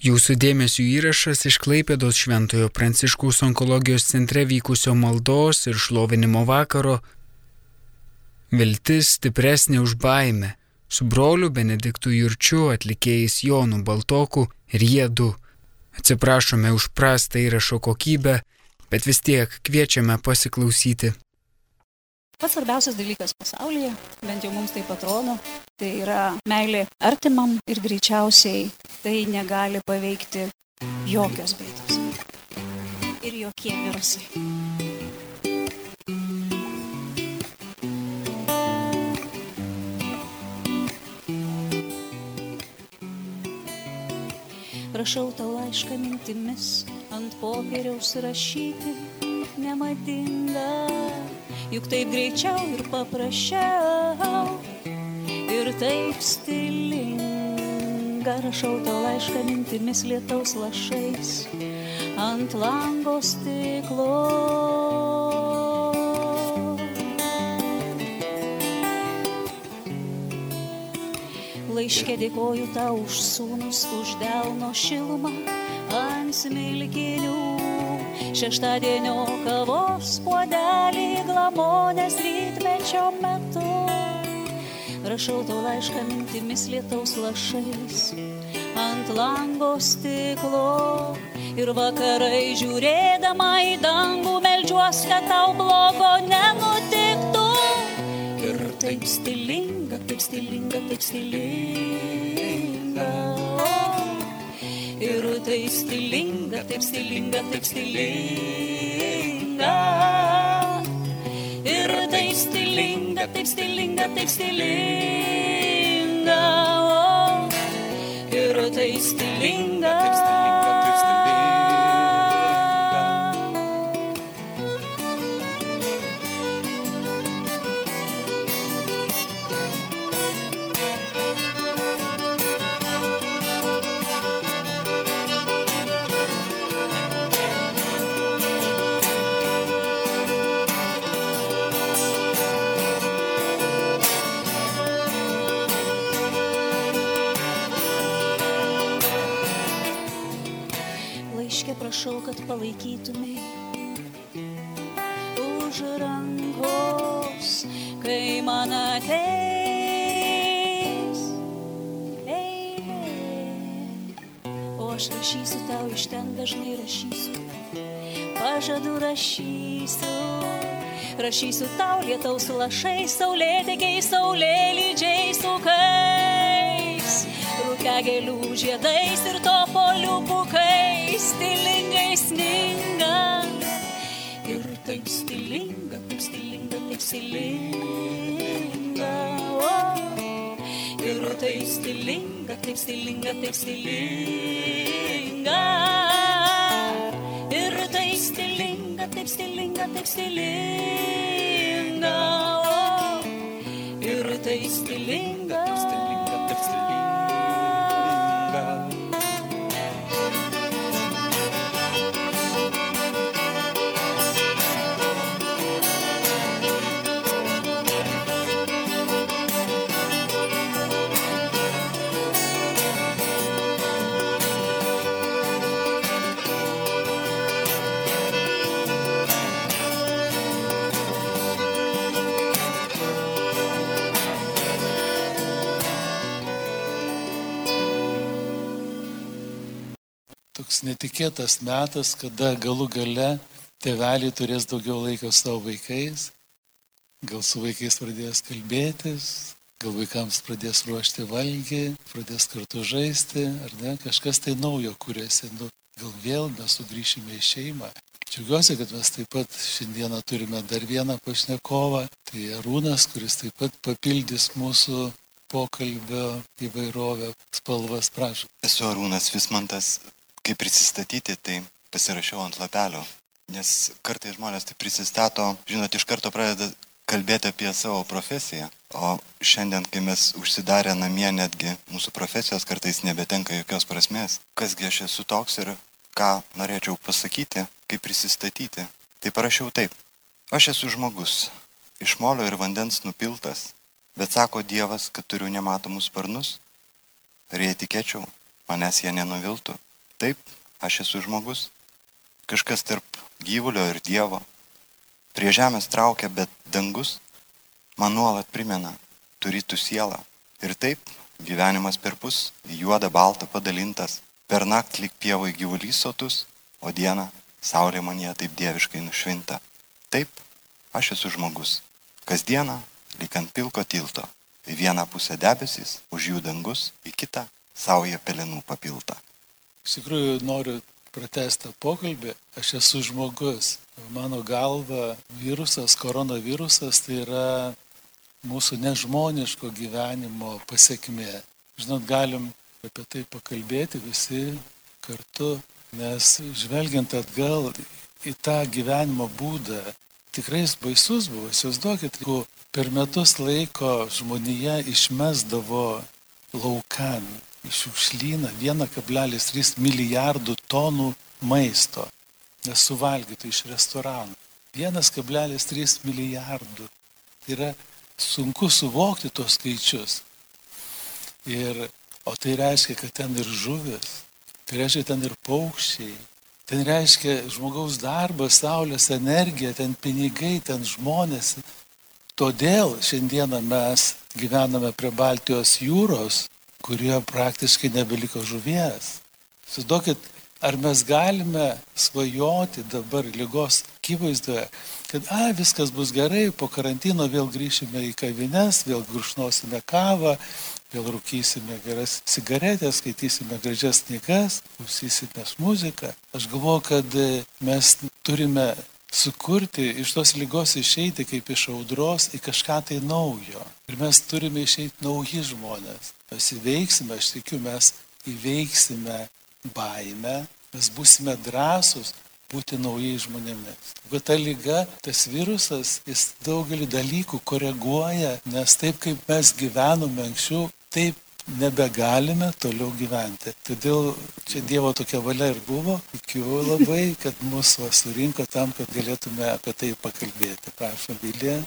Jūsų dėmesio įrašas iš Klaipėdos Šventojo Pranciškaus onkologijos centre vykusio maldos ir šlovinimo vakaro Viltis stipresnė už baimę su broliu Benediktu Jurčiu, atlikėjais Jonu Baltoku ir jie du. Atsiprašome už prastą įrašo kokybę, bet vis tiek kviečiame pasiklausyti. Pats svarbiausias dalykas pasaulyje, bent jau mums tai atrodo, tai yra meilė artimam ir greičiausiai tai negali paveikti jokios bėdos ir jokie virusai. Rašau tau laišką mintimis, ant popieriaus rašyti nemadinga juk taip greičiau ir paprasčiau. Ir taip stilinga rašau tau laišką mintimis lietaus lašais ant lango stiklo. Laiškė dėkoju tau už sūnus, už delno šilumą ant smilkinių šeštadienio kavos puodelį glamonės rytmečio metu. Rašau tau laišką mintimis lietaus lašais ant lango stiklo ir vakarai žiūrėdama į dangų meldžiuos, kad tau blogo nenutiktų. Ir taip stilinga, taip stilinga, taip stilinga. teeb stilinga, teeb stilinga, teeb stilinga. Ir teeb stilinga, teeb stilinga, teeb stilinga. Ir teeb stilinga, teeb stilinga. Palaikytumėj už rankos, kai man ateis. O aš rašysiu tau iš ten dažnai rašysiu, pažadu rašysiu. Rašysiu tau lietaus lašai, saulėtekiai, saulėlydžiai sukais, rūkegėlių žiedais ir topolių pukais, stilingai stilinga, stilinga. Oh. Ir tai stilinga, taip stilinga, taip stilinga. Ir tai stilinga, taip stilinga, taip stilinga. Oh. Ir tai stilinga, toks netikėtas metas, kada galų gale tėveliai turės daugiau laiko savo vaikais, gal su vaikais pradės kalbėtis, gal vaikams pradės ruošti valgį, pradės kartu žaisti, ar ne, kažkas tai naujo kuriasi, nu, gal vėl mes sugrįšime į šeimą. Džiaugiuosi, kad mes taip pat šiandieną turime dar vieną pašnekovą, tai Arūnas, kuris taip pat papildys mūsų pokalbio įvairovę spalvas, prašau. Esu Arūnas Vismantas, kaip prisistatyti, tai pasirašiau ant lapelio. Nes kartai žmonės tai prisistato, žinot, iš karto pradeda kalbėti apie savo profesiją. O šiandien, kai mes užsidarę namie, netgi mūsų profesijos kartais nebetenka jokios prasmės. Kasgi aš esu toks ir ką norėčiau pasakyti, kaip prisistatyti. Tai parašiau taip. Aš esu žmogus, iš molio ir vandens nupiltas, bet sako Dievas, kad turiu nematomus sparnus. Ar jei tikėčiau, manęs jie nenuviltų. Taip, aš esu žmogus, kažkas tarp gyvulio ir Dievo. Prie žemės traukia, bet dangus man nuolat primena, turi tu sielą. Ir taip, gyvenimas per pus, juoda balta padalintas, per naktį lik pievoj gyvulys sotus, o dieną saulė manie taip dieviškai nušvinta. Taip, aš esu žmogus. Kasdieną, lik ant pilko tilto, į vieną pusę debesis, už jų dangus, į kitą sauja pelenų papilta. Iš tikrųjų noriu pratestą pokalbį. Aš esu žmogus. Mano galva virusas, koronavirusas tai yra mūsų nežmoniško gyvenimo pasiekmė. Žinot, galim apie tai pakalbėti visi kartu, nes žvelgiant atgal į tą gyvenimo būdą, tikrai jis baisus buvo. Įsivaizduokit, jeigu per metus laiko žmonija išmesdavo laukan į šiukšlyną 1,3 milijardų tonų maisto, nesuvalgytų iš restoranų. 1,3 milijardų. Tai yra sunku suvokti tos skaičius. Ir, o tai reiškia, kad ten ir žuvis, tai reiškia ten ir paukščiai, ten reiškia žmogaus darbas, saulės energija, ten pinigai, ten žmonės. Todėl šiandieną mes gyvename prie Baltijos jūros kurie praktiškai nebeliko žuvies. Sudokit, ar mes galime svajoti dabar lygos akivaizdoje, kad, a, viskas bus gerai, po karantino vėl grįšime į kavines, vėl grušnosime kavą, vėl rūkysime geras cigaretės, skaitysime gražias knygas, klausysime muziką. Aš galvoju, kad mes turime sukurti iš tos lygos išeiti kaip iš audros į kažką tai naujo. Ir mes turime išeiti nauji žmonės. Mes įveiksime, aš tikiu, mes įveiksime baimę, mes būsime drąsūs būti naujais žmonėmis. Bet ta lyga, tas virusas, jis daugelį dalykų koreguoja, nes taip kaip mes gyvenome anksčiau, taip nebegalime toliau gyventi. Todėl čia Dievo tokia valia ir buvo. Tikiu labai, kad mūsų surinko tam, kad galėtume apie tai pakalbėti. Prašom, Vilė.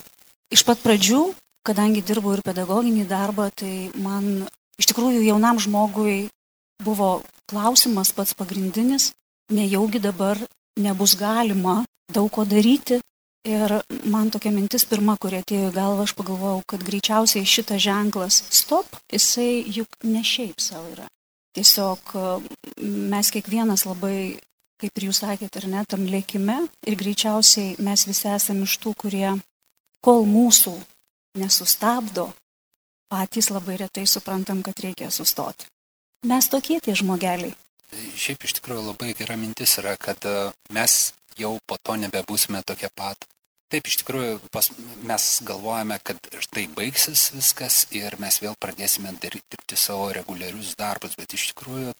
Iš pat pradžių, kadangi dirbau ir pedagoginį darbą, tai man iš tikrųjų jaunam žmogui buvo klausimas pats pagrindinis, nejaugi dabar nebus galima daug ko daryti, Ir man tokia mintis pirma, kurie atėjo į galvą, aš pagalvojau, kad greičiausiai šitas ženklas stop, jisai juk ne šiaip savo yra. Tiesiog mes kiekvienas labai, kaip ir jūs sakėte, ar ne, tam lėkime ir greičiausiai mes visi esame iš tų, kurie, kol mūsų nesustabdo, patys labai retai suprantam, kad reikia sustoti. Mes tokie tie žmogeliai. Šiaip iš tikrųjų labai gera mintis yra, kad mes jau po to nebebūsime tokie pat. Taip, iš tikrųjų, pas, mes galvojame, kad štai baigsis viskas ir mes vėl pradėsime dirbti savo reguliarius darbus, bet iš tikrųjų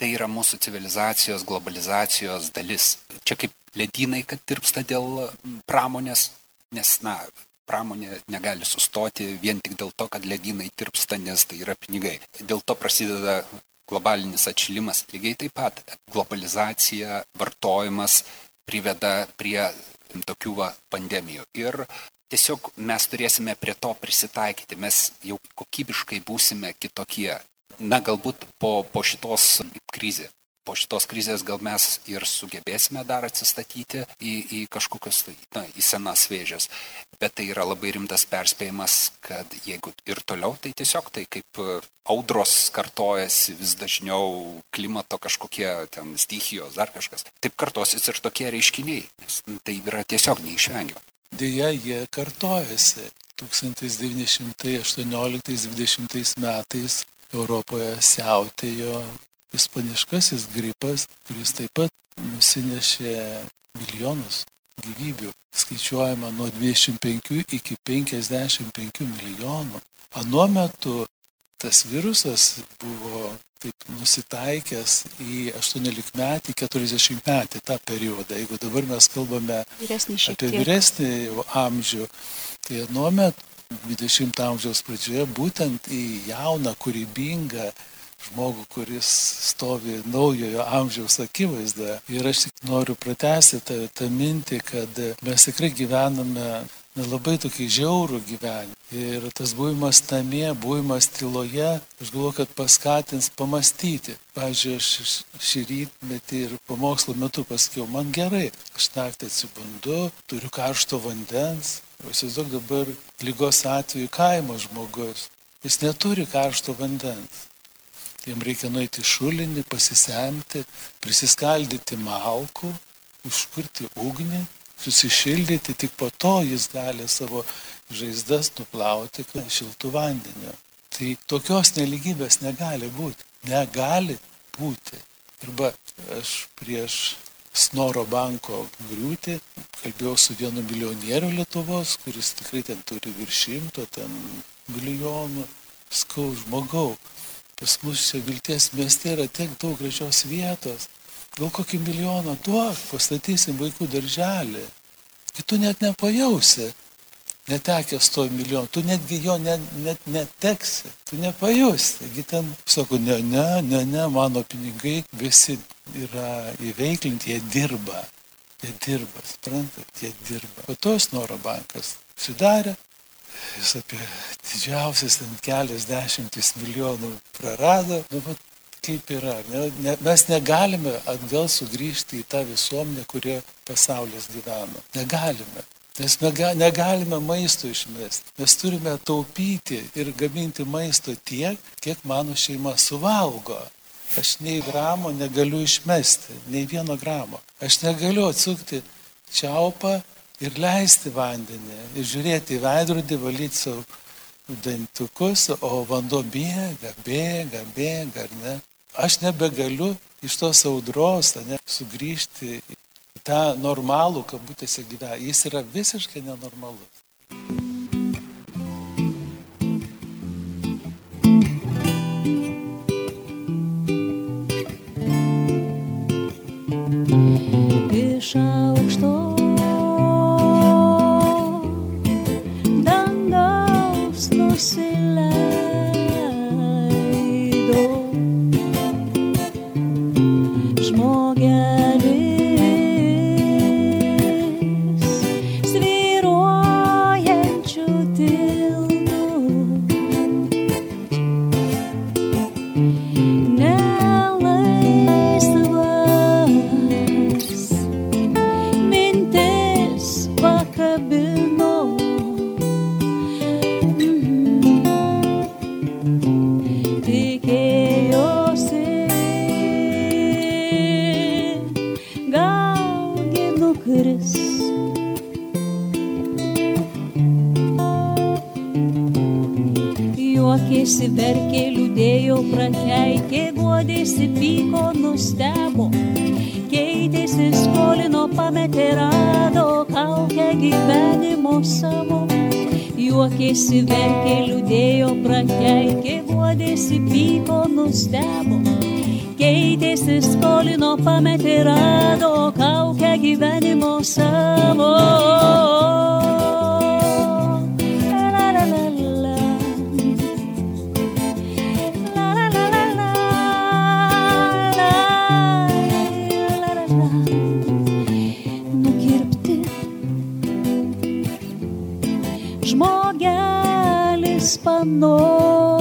tai yra mūsų civilizacijos, globalizacijos dalis. Čia kaip ledynai, kad tirpsta dėl pramonės, nes, na, pramonė negali sustoti vien tik dėl to, kad ledynai tirpsta, nes tai yra pinigai. Dėl to prasideda globalinis atšilimas. Lygiai taip pat globalizacija, vartojimas priveda prie tokių va, pandemijų. Ir tiesiog mes turėsime prie to prisitaikyti, mes jau kokybiškai būsime kitokie. Na, galbūt po, po šitos krizės. Po šitos krizės gal mes ir sugebėsime dar atsistatyti į, į kažkokius, tai, na, į senas vėžės. Bet tai yra labai rimtas perspėjimas, kad jeigu ir toliau, tai tiesiog tai kaip audros kartojasi vis dažniau, klimato kažkokie ten stichijos, dar kažkas. Taip kartosis ir tokie reiškiniai, nes tai yra tiesiog neišvengiama. Deja, jie kartojasi. 1918-20 metais Europoje siautėjo ispaniškasis gripas, kuris taip pat nusinešė milijonus gyvybių. Skaičiuojama nuo 25 iki 55 milijonų. Anuo metu tas virusas buvo taip nusitaikęs į 18 metį, 40 metį tą periodą. Jeigu dabar mes kalbame apie vyresnį amžių, tai nuomet 20 amžiaus pradžioje būtent į jauną, kūrybingą žmogų, kuris stovi naujojo amžiaus akivaizdoje. Ir aš tik noriu pratesti tą, tą mintį, kad mes tikrai gyvename labai tokį žiaurų gyvenimą. Ir tas buvimas namie, buvimas tyloje, aš galvoju, kad paskatins pamastyti. Pavyzdžiui, aš šį rytmetį ir pamokslo metu pasakiau, man gerai, aš naktį atsibundu, turiu karšto vandens. Įsivaizduok dabar lygos atveju kaimo žmogus. Jis neturi karšto vandens. Jam reikia nueiti šulinį, pasisemti, prisiskaldyti malkų, užkurti ugnį, susišildyti, tik po to jis gali savo žaizdas nuplauti šiltų vandeniu. Tai tokios neligybės negali būti. Negali būti. Arba aš prieš Snoro banko griūtį kalbėjau su vienu milijonieriu Lietuvos, kuris tikrai ten turi virš šimto, ten milijonų. Skau žmogau, pas mus čia vilties mieste yra tiek daug gražios vietos. Gal kokį milijoną duok, pastatysim vaikų darželį. Ir tu net nepajausi, netekęs to milijono, tu netgi jo net, net neteksi, tu nepajusi. Taigi ten sako, ne, ne, ne, ne, mano pinigai visi yra įveiklinti, jie dirba. Jie dirba, suprantat, jie dirba. O tos Noro bankas sudarė, jis apie didžiausias ten kelias dešimtis milijonų prarado. Nu, bet kaip yra. Ne, ne, mes negalime atgal sugrįžti į tą visuomenę, kurioje pasaulis gyvena. Negalime. Nes negalime maisto išmesti. Mes turime taupyti ir gaminti maisto tiek, kiek mano šeima suvalgo. Aš nei gramo negaliu išmesti, nei vieno gramo. Aš negaliu atsukti čiaupą ir leisti vandenį, ir žiūrėti į veidrodį, valyti savo dantukus, o vanduo bėga, bėga, bėga, ar ne? Aš nebegaliu iš tos audros ne, sugrįžti į tą normalų, kabutėse gyvenimą. Jis yra visiškai nenormalus. Verkė, liūdėjo, prakeikė, guodėsi, pyko, nustebo. Keitėsi, skolino, pametė, rado kaukę gyvenimo savo. Juokėsi, verkė, žmogelis panoro.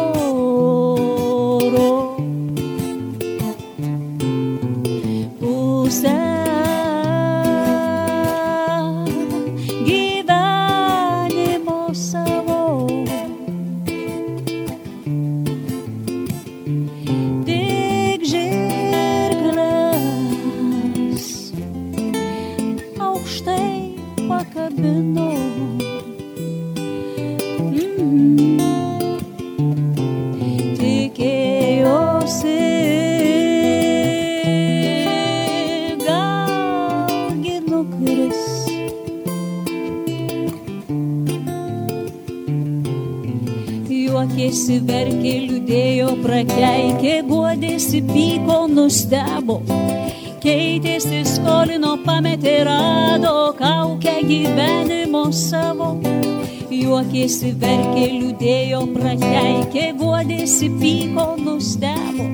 Gyvenimo savo. Juokėsi, verkė, liūdėjo, prakeikė, guodėsi, pyko, nustebo.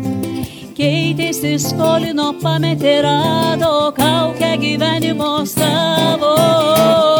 Keitėsi, skolino, pametė, rado kaukę gyvenimo savo.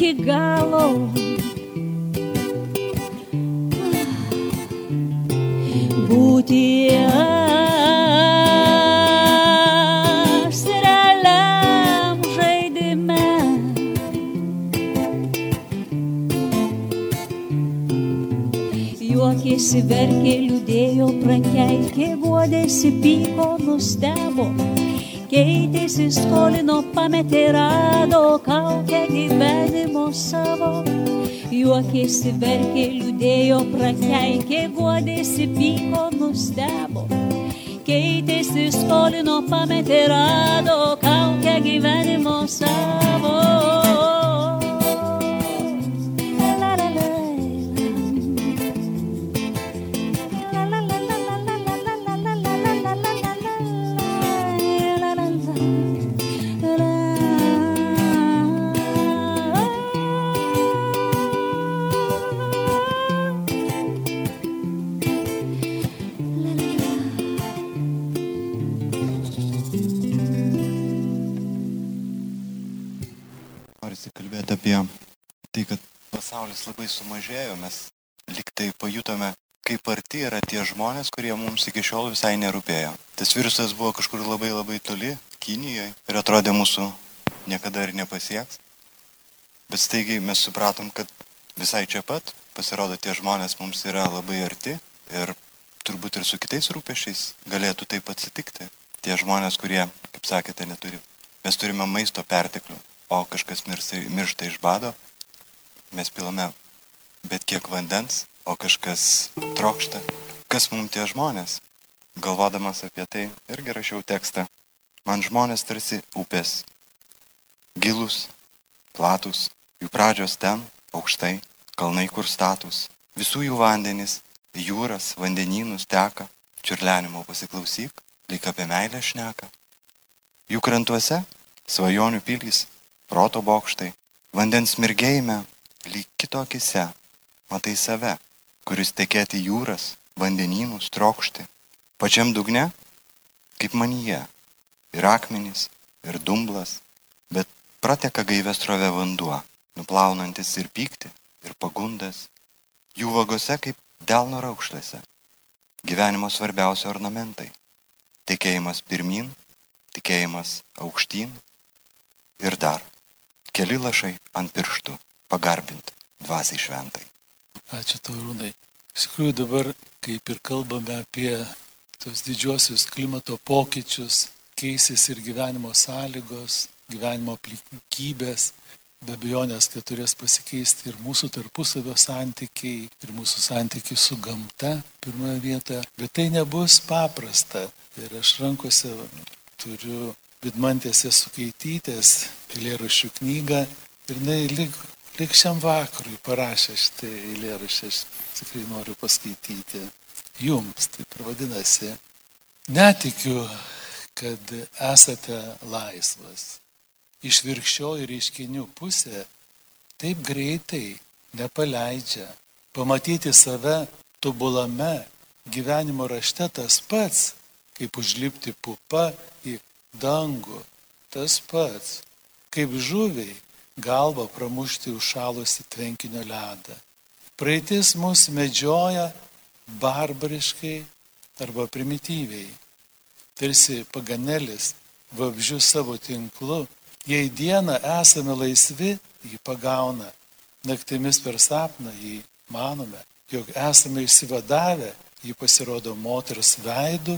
Iki galo. Būti astraliam žaidime. Juokėsi, verkė, liūdėjo, prakeikė, guodėsi, pyko, nustebo. Keitėsi, skolino, pametė, rado kaukę gyvenimo savo. Juokėsi, verkė, liūdėjo, prakeikė, guodėsi, pyko, nustebo. Keitėsi, skolino, pametė, rado kaukę gyvenimo savo. Pasaulis labai sumažėjo, mes liktai pajutome, kaip arti yra tie žmonės, kurie mums iki šiol visai nerūpėjo. Tas virusas buvo kažkur labai labai toli, Kinijoje, ir atrodė mūsų niekada ir nepasieks. Bet staigiai mes supratom, kad visai čia pat, pasirodo, tie žmonės mums yra labai arti ir turbūt ir su kitais rūpešiais galėtų taip atsitikti. Tie žmonės, kurie, kaip sakėte, neturi. Mes turime maisto perteklių, o kažkas miršta iš bado, mes pilame bet kiek vandens, o kažkas trokšta. Kas mums tie žmonės? Galvodamas apie tai irgi rašiau tekstą. Man žmonės tarsi upės. Gilus, platus, jų pradžios ten, aukštai, kalnai kur status. Visų jų vandenys, jūras, vandenynus teka, čiurlenimo pasiklausyk, lyg apie meilę šneka. Jų krantuose svajonių pilys, proto bokštai, vandens mirgėjime, lyg kito akise, matai save, kuris tekėti jūras, vandenynus trokšti. Pačiam dugne, kaip manyje, ir akmenys, ir dumblas, bet prateka gaivės trove vanduo, nuplaunantis ir pyktį, ir pagundas, jų vagose kaip delno raukšlėse. Gyvenimo svarbiausi ornamentai - tikėjimas pirmin, tikėjimas aukštyn. Ir dar keli lašai ant pirštų pagarbinti dvasiai šventai. Ačiū tau, Rūnai. Iš tikrųjų dabar, kaip ir kalbame apie tos didžiosius klimato pokyčius, keisis ir gyvenimo sąlygos, gyvenimo aplinkybės, be abejonės, kad turės pasikeisti ir mūsų tarpusavio santykiai, ir mūsų santykiai su gamta pirmoje vietoje, bet tai nebus paprasta. Ir aš rankose turiu Vidmantės sukaitytės eilėraščių knygą ir jinai lik, lik šiam vakarui parašė šitą eilėraštį, aš tikrai noriu paskaityti jums, taip ir vadinasi. Netikiu, kad esate laisvas. Išvirkščioji reiškinių pusė taip greitai nepaleidžia. Pamatyti save tobulame gyvenimo rašte tas pats, kaip užlipti pupa į dangų, tas pats, kaip žuviai galva pramušti užšalusi tvenkinio ledą. Praeitis mus medžioja barbariškai arba primityviai. Tarsi paganelis vabžių savo tinklu, jei dieną esame laisvi, jį pagauna, naktimis per sapną jį manome, jog esame išsivadavę, jį pasirodo moters veidu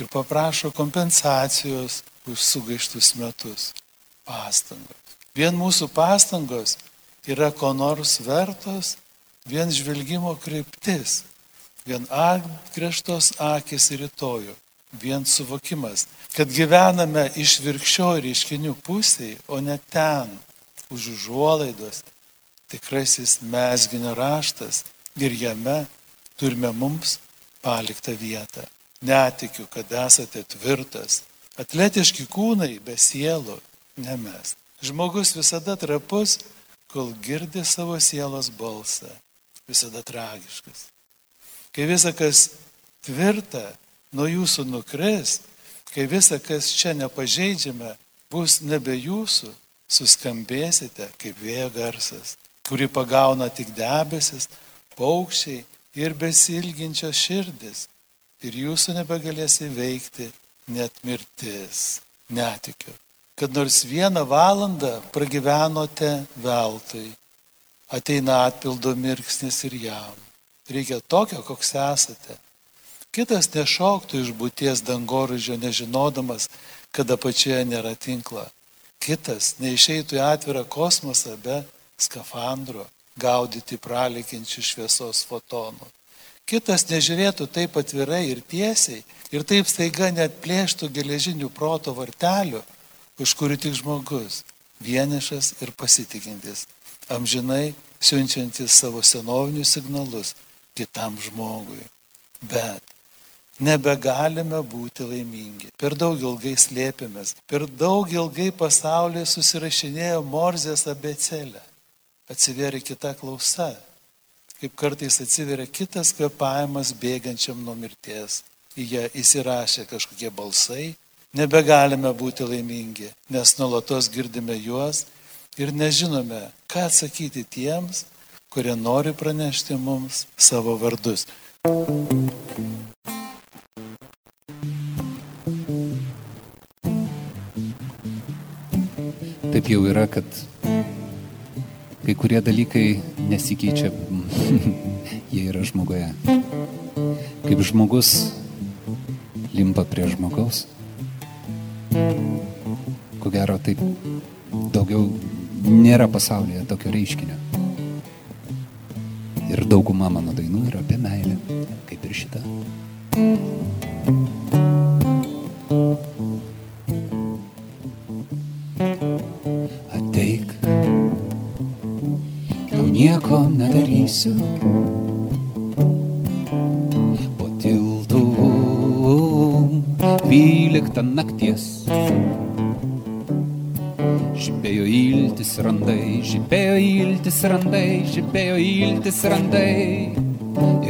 ir paprašo kompensacijos už sugaištus metus. Pastangos. Vien mūsų pastangos yra ko nors vertos, vien žvelgimo kryptis, vien atgrėžtos akis į rytojų, vien suvokimas, kad gyvename iš virkščio reiškinių pusėje, o ne ten, už užuolaidos, tikrasis mesginio raštas ir jame turime mums paliktą vietą. Netikiu, kad esate tvirtas, Atletiški kūnai be sielų nemes. Žmogus visada trapus, kol girdi savo sielos balsą. Visada tragiškas. Kai visa kas tvirta nuo jūsų nukris, kai visa kas čia nepažeidžiame bus nebe jūsų, suskambėsite kaip vėjo garsas, kuri pagauna tik debesis, paukščiai ir besilginčios širdis. Ir jūsų nebegalės įveikti net mirtis. Netikiu, kad nors vieną valandą pragyvenote veltui. Ateina atpildo mirksnis ir jam. Reikia tokio, koks esate. Kitas nešoktų iš būties dangoraižio nežinodamas, kad apačioje nėra tinklo. Kitas neišeitų į atvirą kosmosą be skafandro gaudyti pralikinčių šviesos fotonų. Kitas nežiūrėtų taip atvirai ir tiesiai ir taip staiga net plėštų geležinių proto vartelių, už kurių tik žmogus, vienišas ir pasitikintis, amžinai siunčiantis savo senovinius signalus kitam žmogui. Bet nebegalime būti laimingi. Per daug ilgai slėpėmės, per daug ilgai pasaulyje susirašinėjo Morzės abecelė. Atsiveria kita klausa, kaip kartais atsiveria kitas kvepavimas bėgančiam nuo mirties. Į ją įsirašė kažkokie balsai, nebegalime būti laimingi, nes nuolatos girdime juos ir nežinome, ką atsakyti tiems, kurie nori pranešti mums savo vardus. Taip jau yra, kad kai kurie dalykai nesikeičia, jie yra žmoguje. Kaip žmogus limpa prie žmogaus, ko gero taip daugiau nėra pasaulyje tokio reiškinio. Ir dauguma mano dainų yra apie meilę, kaip ir šita. nedarysiu. Po tiltų dvyliktą nakties. Randai, žibėjo iltis randai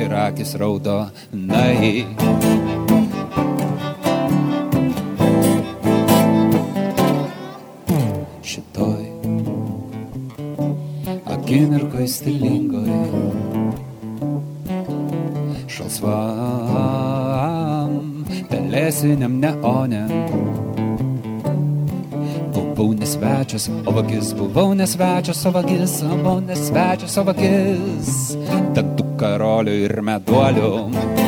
ir akis raudo nai. akimirkoj stilingoj, šalsvam, pelėsiniam neone. Buvau nesvečias, o vagis, buvau nesvečias, o vagis, buvau nesvečias, o vagis, dantų karolių ir meduolių.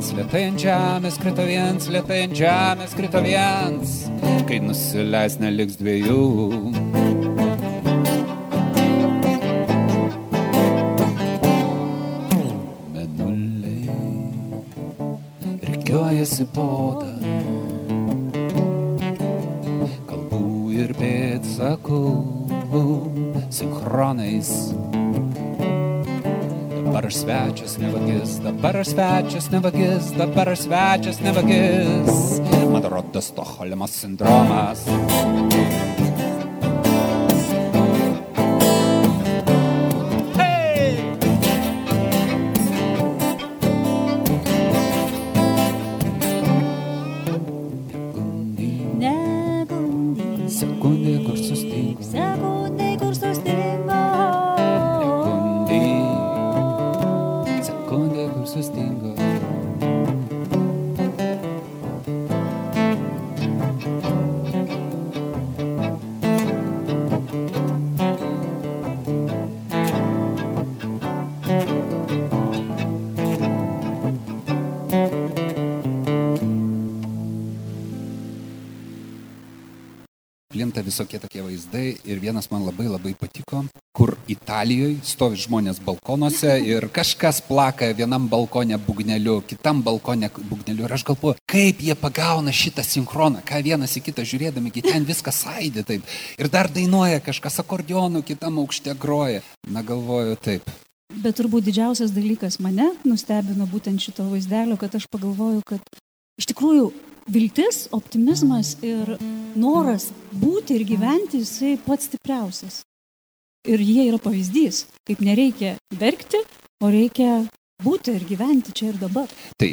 Viens, lietai ant žemės krito viens, lietai ant žemės krito viens, kai nusileis neliks dviejų. Rikiuojasi podą. pėdsakų sinchronais. Dabar aš svečias nevagis, dabar aš svečias nevagis, dabar aš svečias nevagis. Man rodas Stokholmo sindromas. Krenta visokie tokie vaizdai ir vienas man labai labai patiko, kur Italijoje stovi žmonės balkonuose ir kažkas plaka vienam balkonė bugneliu, kitam balkonė bugneliu ir aš galvoju, kaip jie pagauna šitą sinchroną, ką vienas į kitą žiūrėdami, kai ten viskas saidė taip. Ir dar dainuoja kažkas akordionu, kitam aukšte groja. Na galvoju taip, Bet turbūt didžiausias dalykas mane nustebino būtent šito vaizdelio, kad aš pagalvoju, kad iš tikrųjų viltis, optimizmas ir noras būti ir gyventi, jisai pats stipriausias. Ir jie yra pavyzdys, kaip nereikia verkti, o reikia būti ir gyventi čia ir dabar. Tai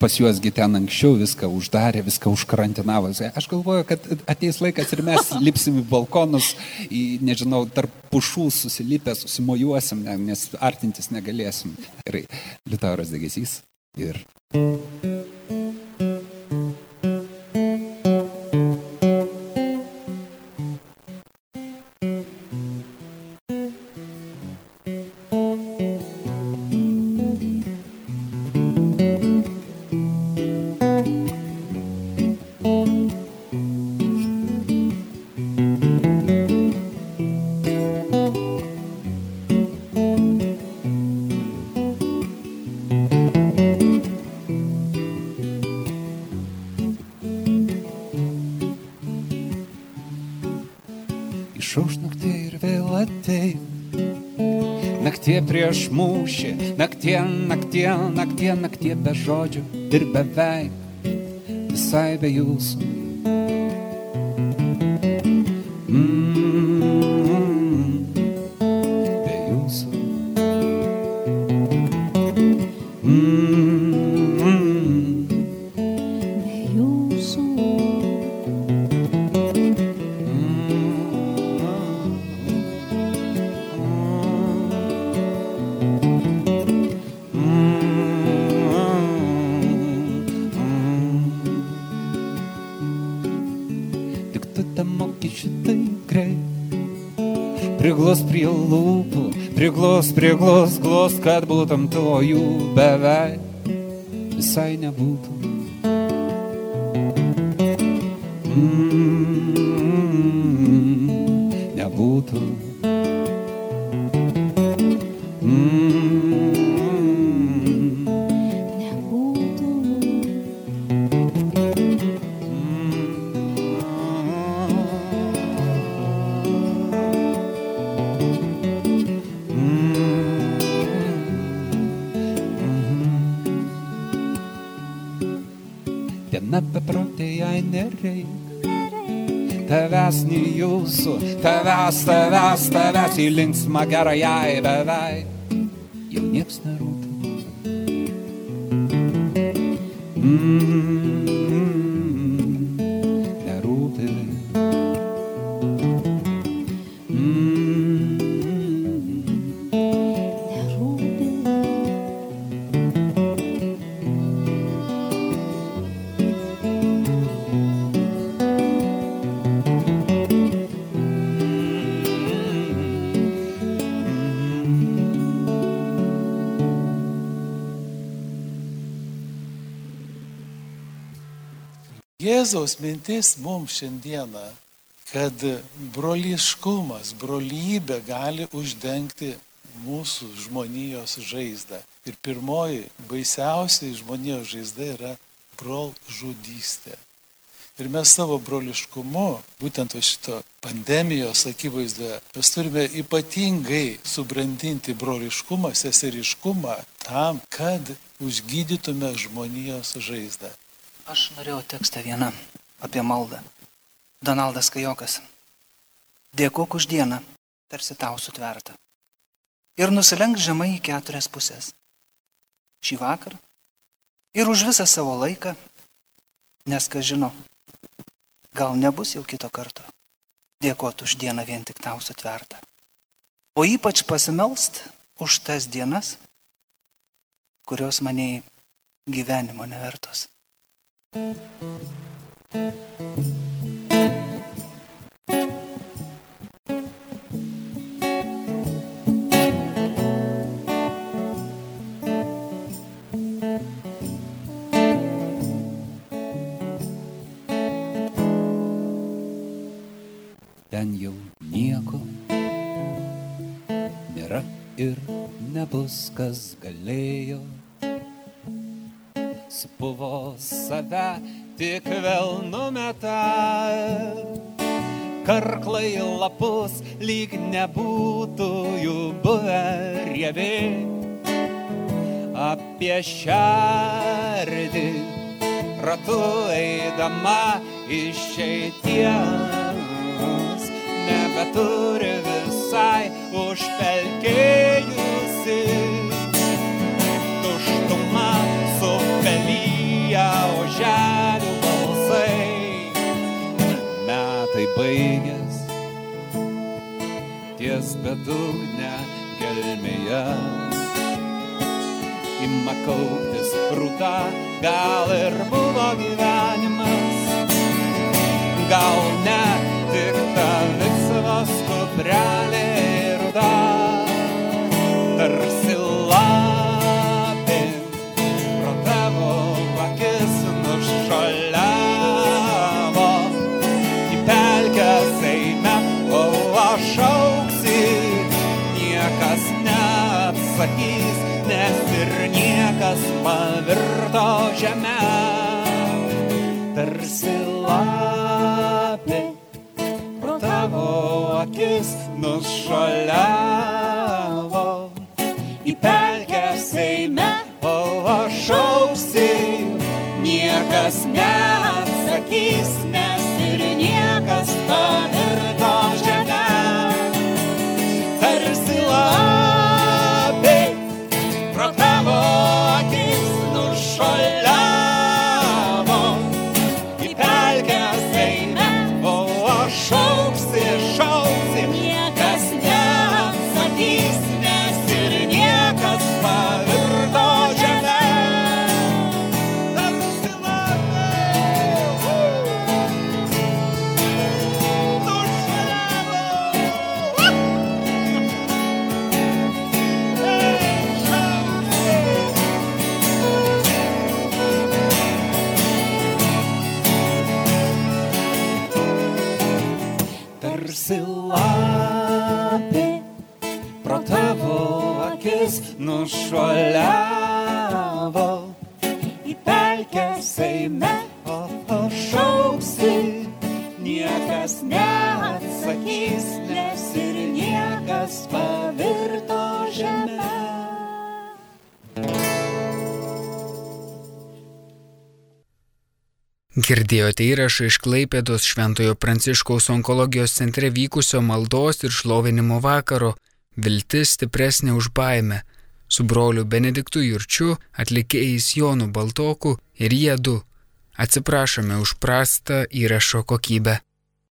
pas juosgi ten anksčiau viską uždarė, viską užkarantinavo. Aš galvoju, kad ateis laikas ir mes lipsim į balkonus, į, nežinau, tarp pušų susilipę, susimojuosim, nes artintis negalėsim. Gerai, Liutauras Degesys ir. Mūšį, naktie, naktie, naktie, naktie be žodžių ir beveik visai be jūsų. Priglos, priglos, glos, kad būtum to jų beveik visai nebūtų. jūsų, tavęs, tavęs, tavęs į linksmą gerąją beveik. Jau nieks nerūpi. Mm. Jėzaus mintis mums šiandieną, kad broliškumas, brolybė gali uždengti mūsų žmonijos žaizdą. Ir pirmoji, baisiausiai žmonijos žaizda yra brolžudystė. Ir mes savo broliškumu, būtent šito pandemijos akivaizdoje, mes turime ypatingai subrandinti broliškumą, seseriškumą tam, kad užgydytume žmonijos žaizdą. Aš norėjau tekstą vieną apie maldą. Donaldas Kajokas. Dėkok už dieną, tarsi tau sutverta. Ir nusilenk žemai į keturias pusės. Šį vakarą ir už visą savo laiką, nes ką žino, gal nebus jau kito karto. Dėkot už dieną vien tik tau sutverta. O ypač pasimelst už tas dienas, kurios maniai gyvenimo nevertos. Ten jau nieko nėra ir nebus, kas galėjo. Supuvo save tik vėl numeta karklai lapus, lyg nebūtų jų buvę riebi. Apie šerdį ratu eidama išeities, nebeturi visai užpelkėjusi. Oželių balsai. Metai baigės. Ties bedugne gelmėje. Ima kauptis rūta, gal ir buvo gyvenimas, gal ne tik ta viksvas kuprelė rūta, tarsi pavirto žemę, tarsi lapė, pro tavo akis nušaliavo į pelkes eime, o aš auksi, niekas neatsakys, nes Girdėjote įrašą iš Klaipėdos Šventojo Pranciškaus onkologijos centre vykusio maldos ir šlovinimo vakaro Viltis stipresnė už baimę su broliu Benediktu Jurčiu, atlikėjais Jonu Baltoku ir jie du. Atsiprašome už prastą įrašo kokybę.